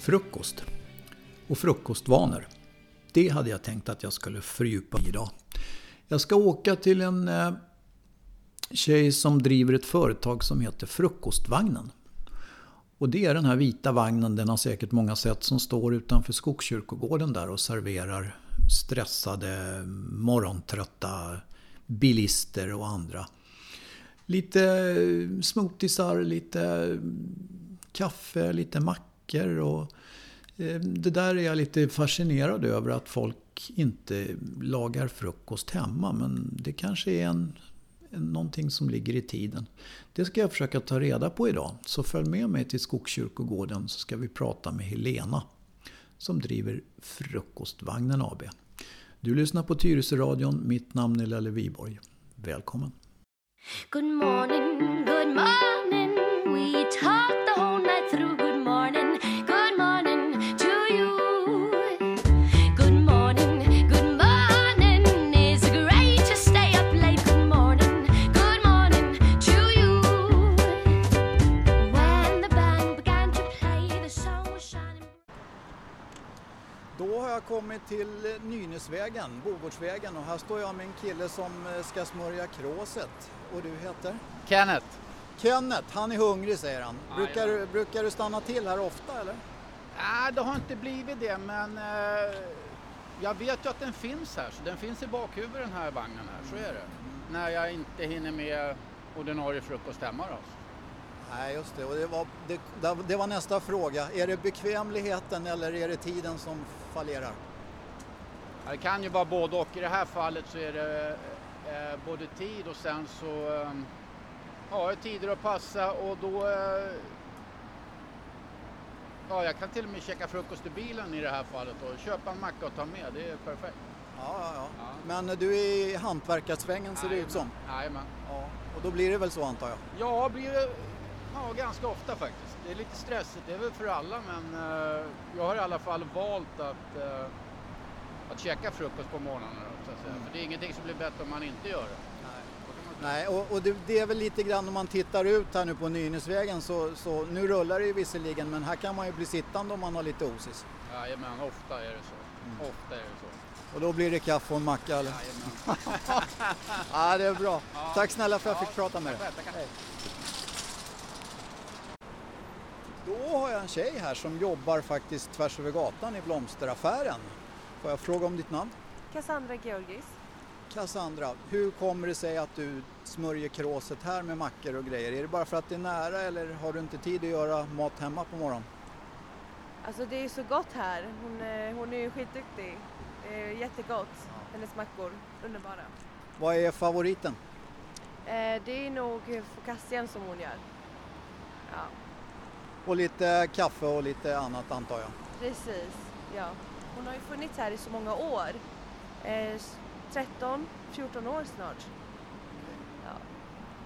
Frukost och frukostvanor. Det hade jag tänkt att jag skulle fördjupa mig idag. Jag ska åka till en eh, tjej som driver ett företag som heter Frukostvagnen. Och det är den här vita vagnen, den har säkert många sett, som står utanför Skogskyrkogården där och serverar stressade, morgontrötta bilister och andra. Lite eh, smoothiesar, lite mm, kaffe, lite mackor och eh, det där är jag lite fascinerad över att folk inte lagar frukost hemma. Men det kanske är en, någonting som ligger i tiden. Det ska jag försöka ta reda på idag. Så följ med mig till Skogskyrkogården så ska vi prata med Helena som driver Frukostvagnen AB. Du lyssnar på Tyresöradion. Mitt namn är Lelle Viborg. Välkommen! Good morning, good morning. We talk the whole night through. Då har jag kommit till Nynäsvägen, Bogårdsvägen och här står jag med en kille som eh, ska smörja kråset. Och du heter? Kenneth. Kenneth, han är hungrig säger han. Brukar, du- brukar du stanna till här ofta eller? Nej, det har inte blivit det, men eh, jag vet ju att den finns här. Så den finns i bakhuvudet den här vagnen här, så är det. När jag inte hinner med ordinarie frukost hemma då. Nej, just det. Och det, var, det, det var nästa fråga. Är det bekvämligheten eller är det tiden som fallerar? Det kan ju vara både och. I det här fallet så är det eh, både tid och sen så eh, ja, tider att passa och då eh, Ja, jag kan till och med käka frukost i bilen i det här fallet och köpa en macka och ta med. Det är perfekt. Ja, ja, ja. Ja. Men du är i hantverkarsvängen ser det ut som. Jajamän. Ja. Och då blir det väl så antar jag? Ja, blir det ja, ganska ofta faktiskt. Det är lite stressigt, det är väl för alla men eh, jag har i alla fall valt att, eh, att käka frukost på morgonen. Då, så att säga. För det är ingenting som blir bättre om man inte gör det. Nej, och, och det, det är väl lite grann om man tittar ut här nu på Nynäsvägen så, så nu rullar det ju visserligen men här kan man ju bli sittande om man har lite osis. Jajamän, ofta är det så. Ofta är det så. Och då blir det kaffe och en macka eller? Jajamän. Ja, det är bra. Ja. Tack snälla för att jag Ja, fick prata med dig. tackar, tackar. Hej. Då har jag en tjej här som jobbar faktiskt tvärs över gatan i blomsteraffären. Får jag fråga om ditt namn? Cassandra Georgis. Cassandra, hur kommer det sig att du smörjer kråset här med mackor och grejer? Är det bara för att det är nära eller har du inte tid att göra mat hemma på morgonen? Alltså det är så gott här. Hon, är- hon är ju skitduktig. Det är jättegott. Hennes mackor, underbara. Vad är favoriten? Eh, det är nog focaccian som hon gör. Ja, Och lite kaffe och lite annat antar jag. precis. Ja. Hon har ju funnits här i så många år. Eh, 13, 14 år snart. Ja,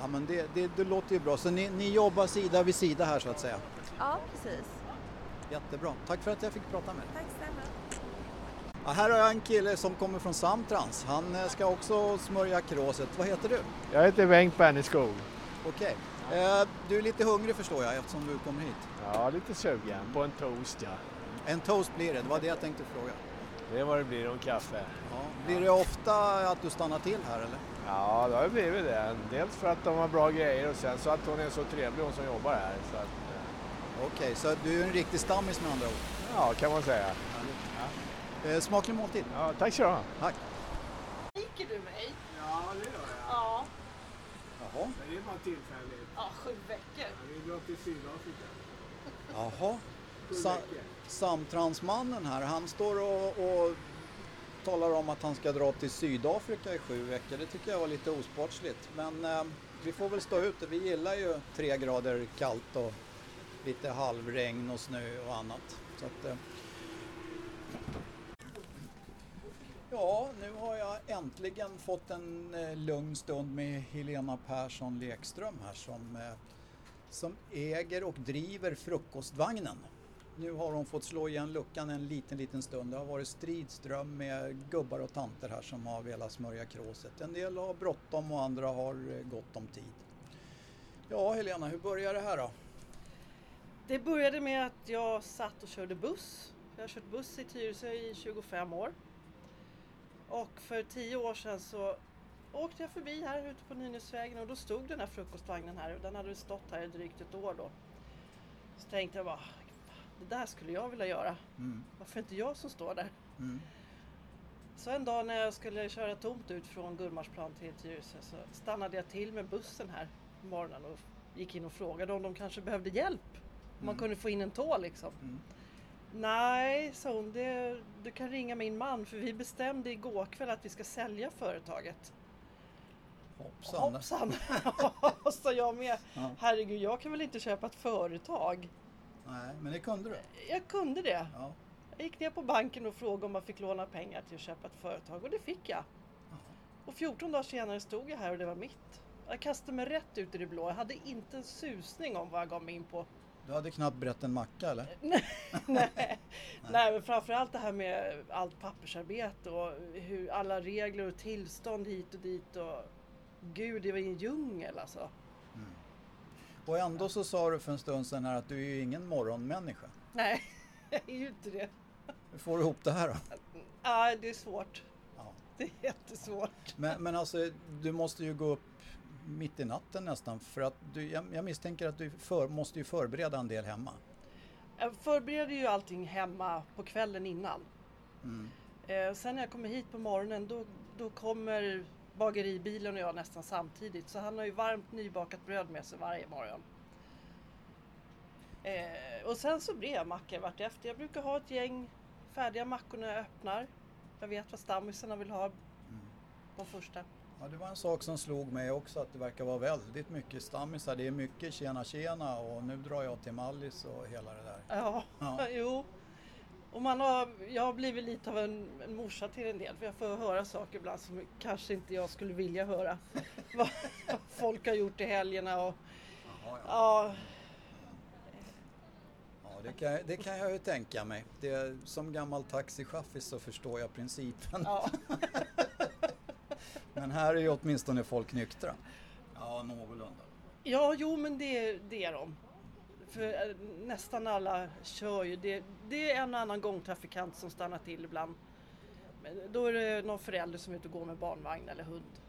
Ja men det, det, det låter ju bra. Så ni, ni jobbar sida vid sida här så att säga. ja precis. Jättebra. Tack för att jag fick prata med dig. Tack snälla. Ja, här har jag en kille som kommer från Samtrans. Han eh, ska också smörja kråset. Vad heter du? Jag heter Bengt Berneskog. Okej. Eh, du är lite hungrig förstår jag eftersom du kommer hit. Ja, lite sugen på en toast ja. En toast blir det, det var det jag tänkte fråga. Det är vad det blir om kaffe. Ja. Blir det ofta att du stannar till här eller? Ja, det har ju blivit det. Dels för att de har bra grejer och sen så att hon är så trevlig hon som jobbar här. Så att, eh, Okej, så du är en riktig stammis med andra ord. ja, kan man säga. Eh, smaklig måltid. Ja, tack så du ha. Tack. Liker du mig? Ja, det gör jag. Ja. Jaha. Men det är bara tillfälligt. Ja, sju veckor. Vi drar till Sydafrika. Jaha. Sa- Samtransmannen här, han står och, och talar om att han ska dra till Sydafrika i sju veckor. Det tycker jag var lite osportsligt. Men eh, vi får väl stå ut. Vi gillar ju tre grader kallt och lite halvregn och snö och annat. Så att, eh, Ja, nu har jag äntligen fått en eh, lugn stund med Helena Persson Lekström här som, eh, som äger och driver Frukostvagnen. Nu har hon fått slå igen luckan en liten, liten stund. Det har varit stridström med gubbar och tanter här som har velat smörja kråset. En del har bråttom och andra har eh, gott om tid. Ja, Helena, hur började det här då? Det började med att jag satt och körde buss. Jag har kört buss i Tyresö i 25 år. Och för 10 år sedan så åkte jag förbi här ute på Nynäsvägen och då stod den här frukostvagnen här och den hade stått här i drygt ett år då. Så tänkte jag bara, det där skulle jag vilja göra. Mm. Varför inte jag som står där? Mm. Så en dag när jag skulle köra tomt ut från Gullmarsplan till Tyresö så stannade jag till med bussen här på morgonen och gick in och frågade om de kanske behövde hjälp. Om man Mm. kunde få in en tå liksom. Nej, sa hon, det, du kan ringa min man för vi bestämde igår kväll att vi ska sälja företaget. Hoppsan. Hoppsan! sa jag med. Ja. Herregud, jag kan väl inte köpa ett företag? Nej, men det kunde du. Jag kunde det. Ja. Jag gick ner på banken och frågade om man fick låna pengar till att köpa ett företag och det fick jag. Och 14 dagar senare stod jag här och det var mitt. Jag kastade mig rätt ut i det blå. Jag hade inte en susning om vad jag gav mig in på. Du hade knappt brett en macka eller? Nej, Nej men framförallt det här med allt pappersarbete och hur alla regler och tillstånd hit och dit och Gud, det var en djungel alltså. Och ändå så sa du för en stund sedan här att du är ju ingen morgonmänniska. Nej, jag är ju inte det. Hur får du ihop det här då? Nej, det är svårt. Ja. Det är jättesvårt. Men, men alltså, du måste ju gå upp mitt i natten nästan för att du, jag, jag misstänker att du för, måste ju förbereda en del hemma. Jag förbereder ju allting hemma på kvällen innan. Mm. Eh, sen när jag kommer hit på morgonen då, då kommer bageribilen och jag nästan samtidigt. Så han har ju varmt nybakat bröd med sig varje morgon. Eh, och sen så brevmackor vartefter. Jag brukar ha ett gäng färdiga mackor när jag öppnar. Jag vet vad stammisarna vill ha på första. Ja, det var en sak som slog mig också att det verkar vara väldigt mycket stammisar. Det är mycket tjena tjena och nu drar jag till Mallis och hela det där. Ja, Ja. jo. Och man har, jag har blivit lite av en, en morsa till en del för jag får höra saker ibland som kanske inte jag skulle vilja höra. Vad folk har gjort i helgerna och Jaha, ja. ja, Ja, det kan, det kan jag ju tänka mig. Det, som gammal taxichaffis så förstår jag principen. ja. Men här är ju åtminstone folk nyktra. Ja, någorlunda. ja jo men det, det är de. För eh, nästan alla kör ju. Det, det är en och annan gångtrafikant som stannar till ibland. Men då är det någon förälder som är ute och går med barnvagn eller hund.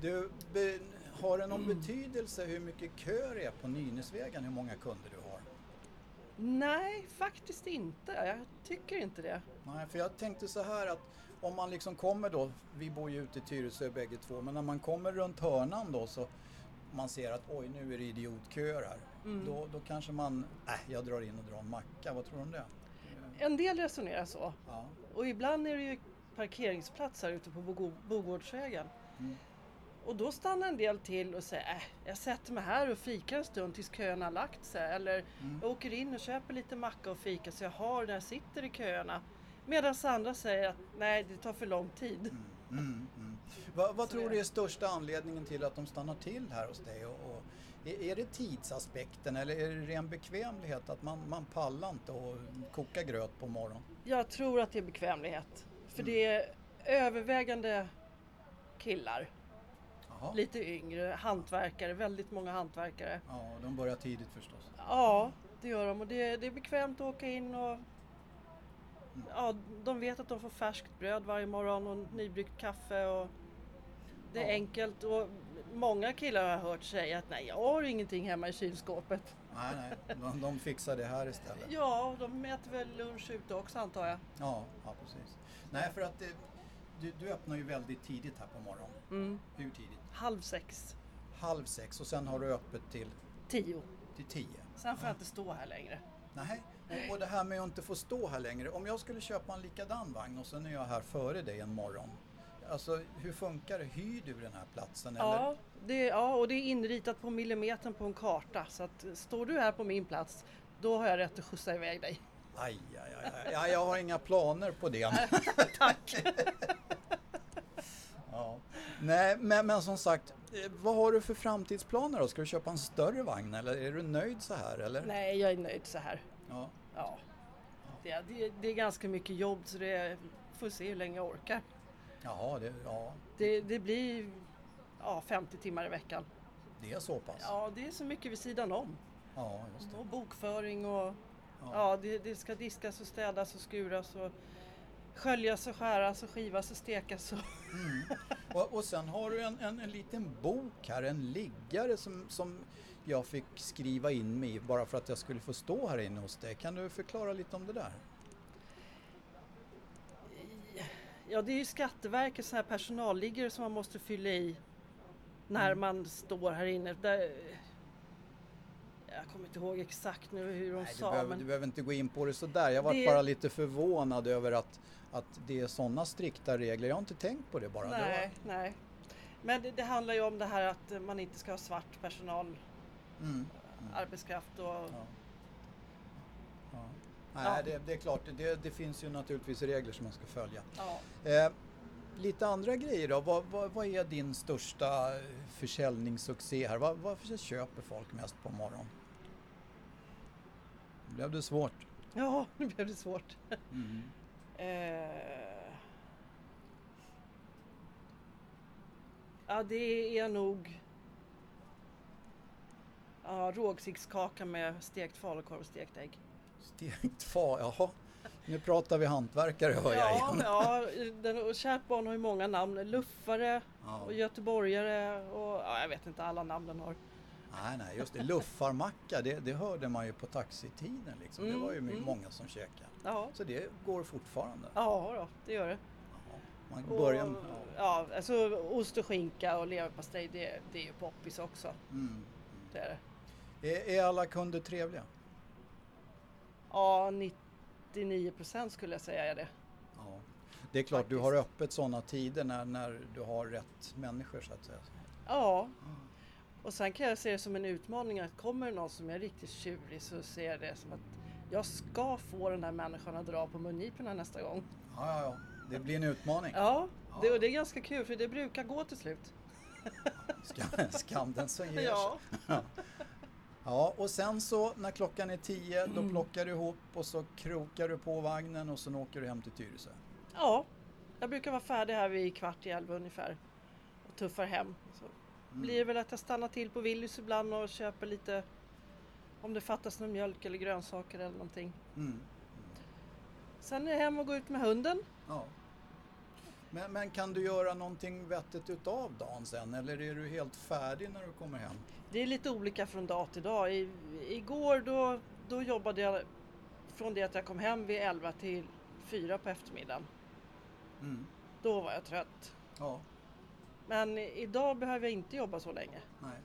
Du, be, har det någon betydelse hur mycket kö det är på Nynäsvägen, hur många kunder du har? Nej, faktiskt inte. Jag tycker inte det. Nej, för jag tänkte så här att om man liksom kommer då, vi bor ju ute i Tyresö bägge två, men när man kommer runt hörnan då så man ser att oj nu är det idiotköer här. Då, då kanske man, äh, jag drar in och drar en macka, vad tror du om det? En del resonerar så. Ja. Och ibland är det ju parkeringsplats här ute på Bogårdsvägen. Mm. Och då stannar en del till och säger äh, jag sätter mig här och fikar en stund tills kön har lagt sig. Eller Mm. jag åker in och köper lite macka och fika så jag har när jag sitter i köerna. Medan andra säger att nej, det tar för lång tid. Mm, mm. Vad, vad Så tror du är största anledningen till att de stannar till här hos dig? Och, och, är, är det tidsaspekten eller är det ren bekvämlighet att man, man pallar inte och koka gröt på morgonen? Jag tror att det är bekvämlighet. För Mm. det är övervägande killar. Jaha. Lite yngre, hantverkare, väldigt många hantverkare. Ja, de börjar tidigt förstås. Ja, det gör de och det, det är bekvämt att åka in och ja, de vet att de får färskt bröd varje morgon och nybryggt kaffe och det är Ja. enkelt och många killar har jag hört säga att nej, jag har ingenting hemma i kylskåpet. Nej, nej, de, de fixar det här istället. Ja, de äter väl lunch ute också antar jag. Ja, ja precis. Nej, för att det, du, du öppnar ju väldigt tidigt här på morgonen. Mm. Hur tidigt? Halv sex, Halv sex och sen har du öppet till, tio. till tio. Sen får jag inte stå här längre. Nej, och, och det här med att inte få stå här längre. Om jag skulle köpa en likadan vagn och sen är jag här före dig en morgon. Alltså hur funkar det? Hyr du den här platsen? Ja, Eller? det, ja, och det är inritat på millimetern på en karta. Så att står du här på min plats, då har jag rätt att skjutsa iväg dig. Aj, aj, aj, aj. Ja, jag har inga planer på det. Tack! Ja. Nej, men, men som sagt, eh, vad har du för framtidsplaner då? Ska du köpa en större vagn eller är du nöjd så här? Eller? Nej, jag är nöjd så här. Ja. Ja. Det, det, det är ganska mycket jobb så det får se hur länge jag orkar. Jaha, det, ja, Det, det blir ja, 50 timmar i veckan. det är så pass. Ja, det är så mycket vid sidan om. Ja, just det. Och bokföring och Ja. ja, det, det ska diskas och städas och skuras och sköljas och skäras och skivas och stekas. Och, Mm. Och, och sen har du en, en, en liten bok här, en liggare som, som jag fick skriva in mig bara för att jag skulle få stå här inne hos dig. Kan du förklara lite om det där? ja, det är ju Skatteverkets sån här personalliggare som man måste fylla i när Mm. man står här inne. Där, jag kommer inte ihåg exakt nu hur de Nej, du, sa. behöver, men... du behöver inte gå in på det sådär. Jag var Det- bara lite förvånad över att, att det är sådana strikta regler. Jag har inte tänkt på det bara. Det Nej, nej. Men det, det handlar ju om det här att man inte ska ha svart personal, var, mm. arbetskraft och Ja. Ja. Nej. Det, det är klart, det, det finns ju naturligtvis regler som man ska följa. ja. Eh, lite andra grejer då. Vad, vad, vad är din största försäljningssuccé här? Vad, vad köper folk mest på morgonen? Blev det svårt? ja, nu blev det svårt. Mm. Eh, ja, det är nog ja, rågsiggskaka med stekt falukorv och stekt ägg. Stekt fa, jaha. Nu pratar vi hantverkare hör jag Ja, igen. ja den, och kärt barn har ju många namn. Luffare Ja. och göteborgare och ja, jag vet inte alla namn den har. Nej, nej, just det. Luffarmacka, det, det hörde man ju på taxitiden liksom. Det Mm, var ju mm. många som käkade. Ja, Så det går fortfarande. ja då, det gör det. Ja. Man Och, börjar... Ja. ja, alltså ost och skinka och leverpastej det, det är ju poppis också. Mm. Det är det. Är, är alla kunder trevliga? Ja, 99 procent skulle jag säga är det. Ja. Det är klart, du Faktiskt. har öppet sådana tider när, när du har rätt människor så att säga. Ja. Och sen kan jag se det som en utmaning att kommer det någon som är riktigt tjurig så ser jag det som att jag ska få den här människan att dra på mungiporna nästa gång. Ja, ja, ja. Det blir en utmaning. Ja, det, och det är ganska kul för det brukar gå till slut. Skam, skam den som ger Ja. sig. Ja, och sen så när klockan är tio då Mm. plockar du ihop och så krokar du på vagnen och sen åker du hem till Tyresö. ja, jag brukar vara färdig här vid kvart i elva ungefär och tuffar hem. Så blir det väl att jag stannar till på Willys ibland och köper lite om det fattas någon mjölk eller grönsaker eller någonting. Mm. Sen är jag hem och gå ut med hunden. Ja. Men, men kan du göra någonting vettigt utav dagen sen eller är du helt färdig när du kommer hem? Det är lite olika från dag till dag. I, igår då, då jobbade jag från det att jag kom hem vid 11 till 4 på eftermiddagen. Mm. Då var jag trött. Ja, Men idag behöver jag inte jobba så länge. nej.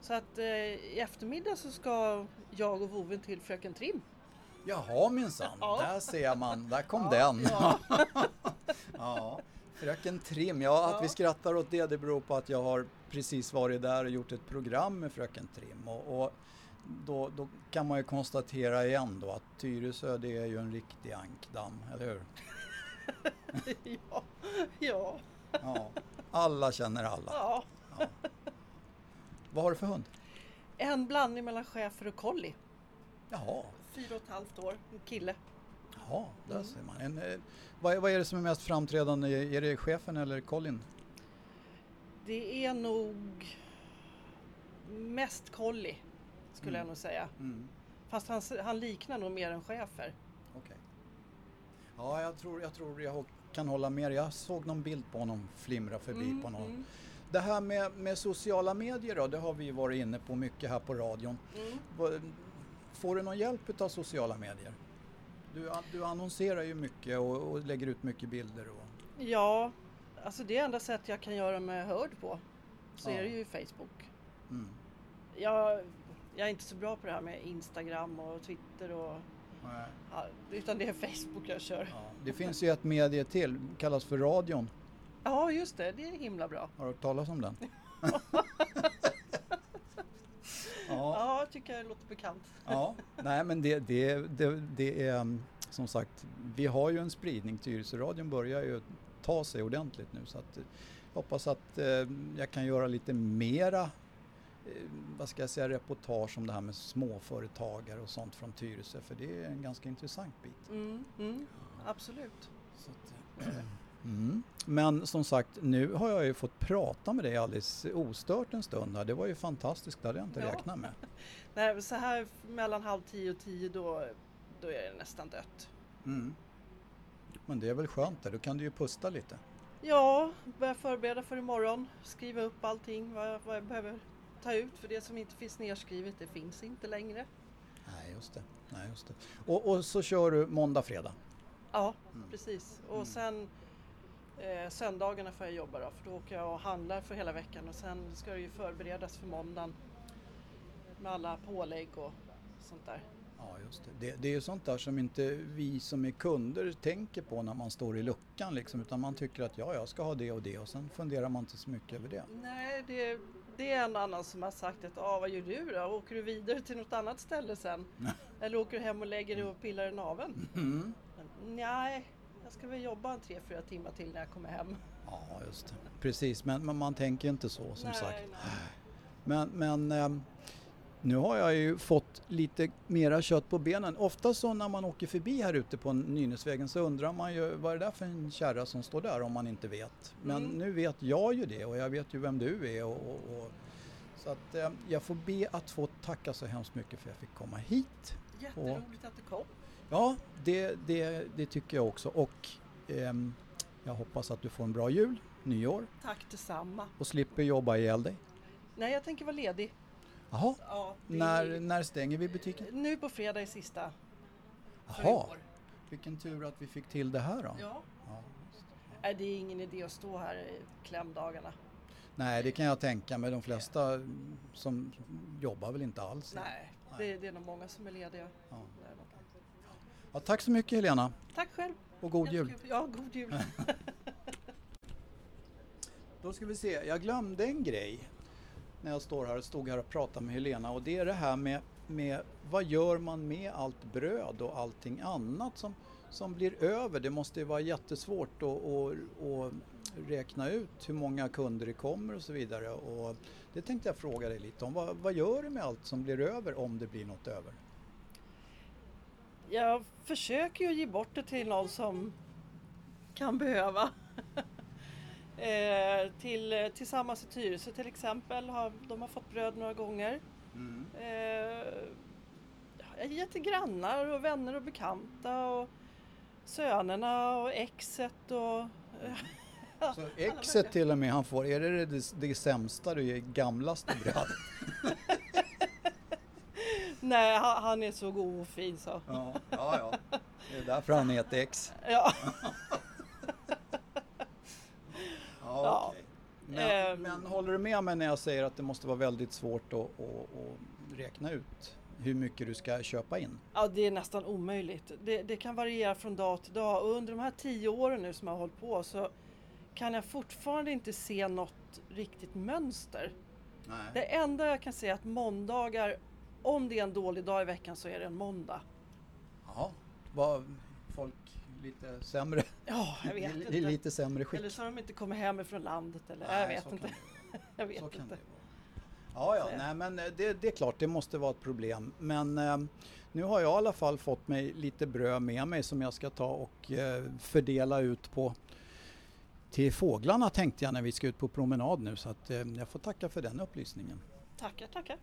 Så att eh, i eftermiddag så ska jag och voven till Fröken Trim. Jaha minsann, Ja. där ser man, där kom Ja, den. ja. Ja, Fröken Trim, ja att Ja. vi skrattar åt det det beror på att jag har precis varit där och gjort ett program med Fröken Trim och, och då, då kan man ju konstatera igen då att Tyresö det är ju en riktig ankdamm, eller hur? ja, ja, Ja, alla känner alla. ja. Vad har du för hund? En blandning mellan schäfer och collie. Jaha, Fyra och ett halvt år, en kille. jaha där ser man. En, eh, vad, är- vad är det som är mest framträdande? Är det chefen eller Colin? Det är nog mest collie skulle Mm. jag nog säga. Mm. Fast han, han liknar nog mer en schäfer. Okej. Ja, jag tror, jag tror jag kan hålla med. Jag såg någon bild på honom flimra förbi Mm, på någon. mm, Det här med, med sociala medier då, det har vi varit inne på mycket här på radion. mm. Får du någon hjälp av sociala medier? Du, du annonserar ju mycket och, och lägger ut mycket bilder. Och, Ja, alltså det enda sätt jag kan göra mig hörd på så Ja. är det ju Facebook. mm. Jag, jag är inte så bra på det här med Instagram och Twitter och ja, utan det är Facebook jag kör. ja. Det finns ju ett medie till, kallas för radion. Ja, just det. Det är himla bra. Har du hört talas om den? ja. Ja, jag tycker det låter bekant. Ja, nej men det, det, det, det är mm, som sagt, vi har ju en spridning. Tyresöradion börjar ju ta sig ordentligt nu så att eh, jag hoppas att eh, jag kan göra lite mera, eh, vad ska jag säga, reportage om det här med småföretagare och sånt från Tyresö för det är en ganska intressant bit. Mm, mm, absolut. Så att, eh, Mm. Men som sagt, nu har jag ju fått prata med dig alldeles ostört en stund här. Det var ju fantastiskt, det hade jag inte Ja. räknat med. Nej, så här mellan halv tio och tio då, då är det nästan dött. Mm. Men det är väl skönt där, då kan du ju pusta lite. Ja, börja förbereda för imorgon. Skriva upp allting vad jag, vad jag behöver ta ut. För det som inte finns nedskrivet, det finns inte längre. Nej, just det. Nej, just det. Och, och så kör du måndag, fredag. Ja, Mm. precis. Och sen eh, söndagarna får jag jobba då, för då åker jag och handlar för hela veckan och sen ska det ju förberedas för måndagen med alla pålägg och sånt där. Ja, just det. det. Det är ju sånt där som inte vi som är kunder tänker på när man står i luckan liksom, utan man tycker att ja, jag ska ha det och det och sen funderar man inte så mycket över det. Nej, det, det är en annan som har sagt att ah, vad gör du då? Åker du vidare till något annat ställe sen? Eller åker du hem och lägger dig och pillar i naveln? Mm. Men, Nej, jag ska väl jobba en tre, fyra timmar till när jag kommer hem. Ja, just det. Precis, men, men man tänker inte så som nej, sagt. Nej. Men, men ehm, nu har jag ju fått lite mera kött på benen. Ofta så när man åker förbi här ute på Nynäsvägen så undrar man ju vad är det där för en kärra som står där om man inte vet. Men Mm. nu vet jag ju det och jag vet ju vem du är. Och, och, och, så att eh, jag får be att få tacka så hemskt mycket för att jag fick komma hit. Jätteroligt att du kom. Ja, det, det, det tycker jag också och ehm, jag hoppas att du får en bra jul, nyår Tack detsamma. och slipper jobba ihjäl dig. Nej, jag tänker vara ledig. Jaha, Ja, det när, när stänger vi butiken? Nu på fredag är sista för i Jaha, år. vilken tur att vi fick till det här då. Ja. Ja. Nej, det är ingen idé att stå här i klämdagarna. Nej, det kan jag tänka mig. De flesta som jobbar väl inte alls. Nej, det, det är nog många som är lediga. Ja. Ja, tack så mycket Helena Tack själv. och god jul. Ja, god jul. Då ska vi se, jag glömde en grej när jag står här, stod här och pratade med Helena och det är det här med, med vad gör man med allt bröd och allting annat som, som blir över? Det måste ju vara jättesvårt att, att, att räkna ut hur många kunder det kommer och så vidare. Och det tänkte jag fråga dig lite om. Vad, vad gör du med allt som blir över om det blir något över? Jag försöker ju ge bort det till någon som kan behöva. eh, till, tillsammans i Tyresö till exempel, har, de har fått bröd några gånger. Eh, jag ger till grannar och vänner och bekanta och sönerna och exet och Så exet till och med han får, är det det, det sämsta du ger gamlaste bröd? Nej, han, han är så god och fin så. Ja, ja, ja. Det är därför han heter X. Ja. Ja. Men, Ehm. men håller du med mig när jag säger att det måste vara väldigt svårt att, att, att räkna ut hur mycket du ska köpa in? Ja, det är nästan omöjligt. Det, det kan variera från dag till dag och under de här tio åren nu som jag har hållit på så kan jag fortfarande inte se något riktigt mönster. Nej. Det enda jag kan se är att måndagar, om det är en dålig dag i veckan så är det en måndag. Jaha, var folk lite sämre? Ja, jag vet i, inte. I lite sämre skick? Eller så har de inte kommit hem från landet eller Nej, jag vet inte. jag vet Så kan inte. det vara. Ja, ja, nej men eh, det, det är klart, det måste vara ett problem. Men eh, nu har jag i alla fall fått mig lite bröd med mig som jag ska ta och eh, fördela ut på till fåglarna tänkte jag när vi ska ut på promenad nu så att eh, jag får tacka för den upplysningen. Tackar, tackar.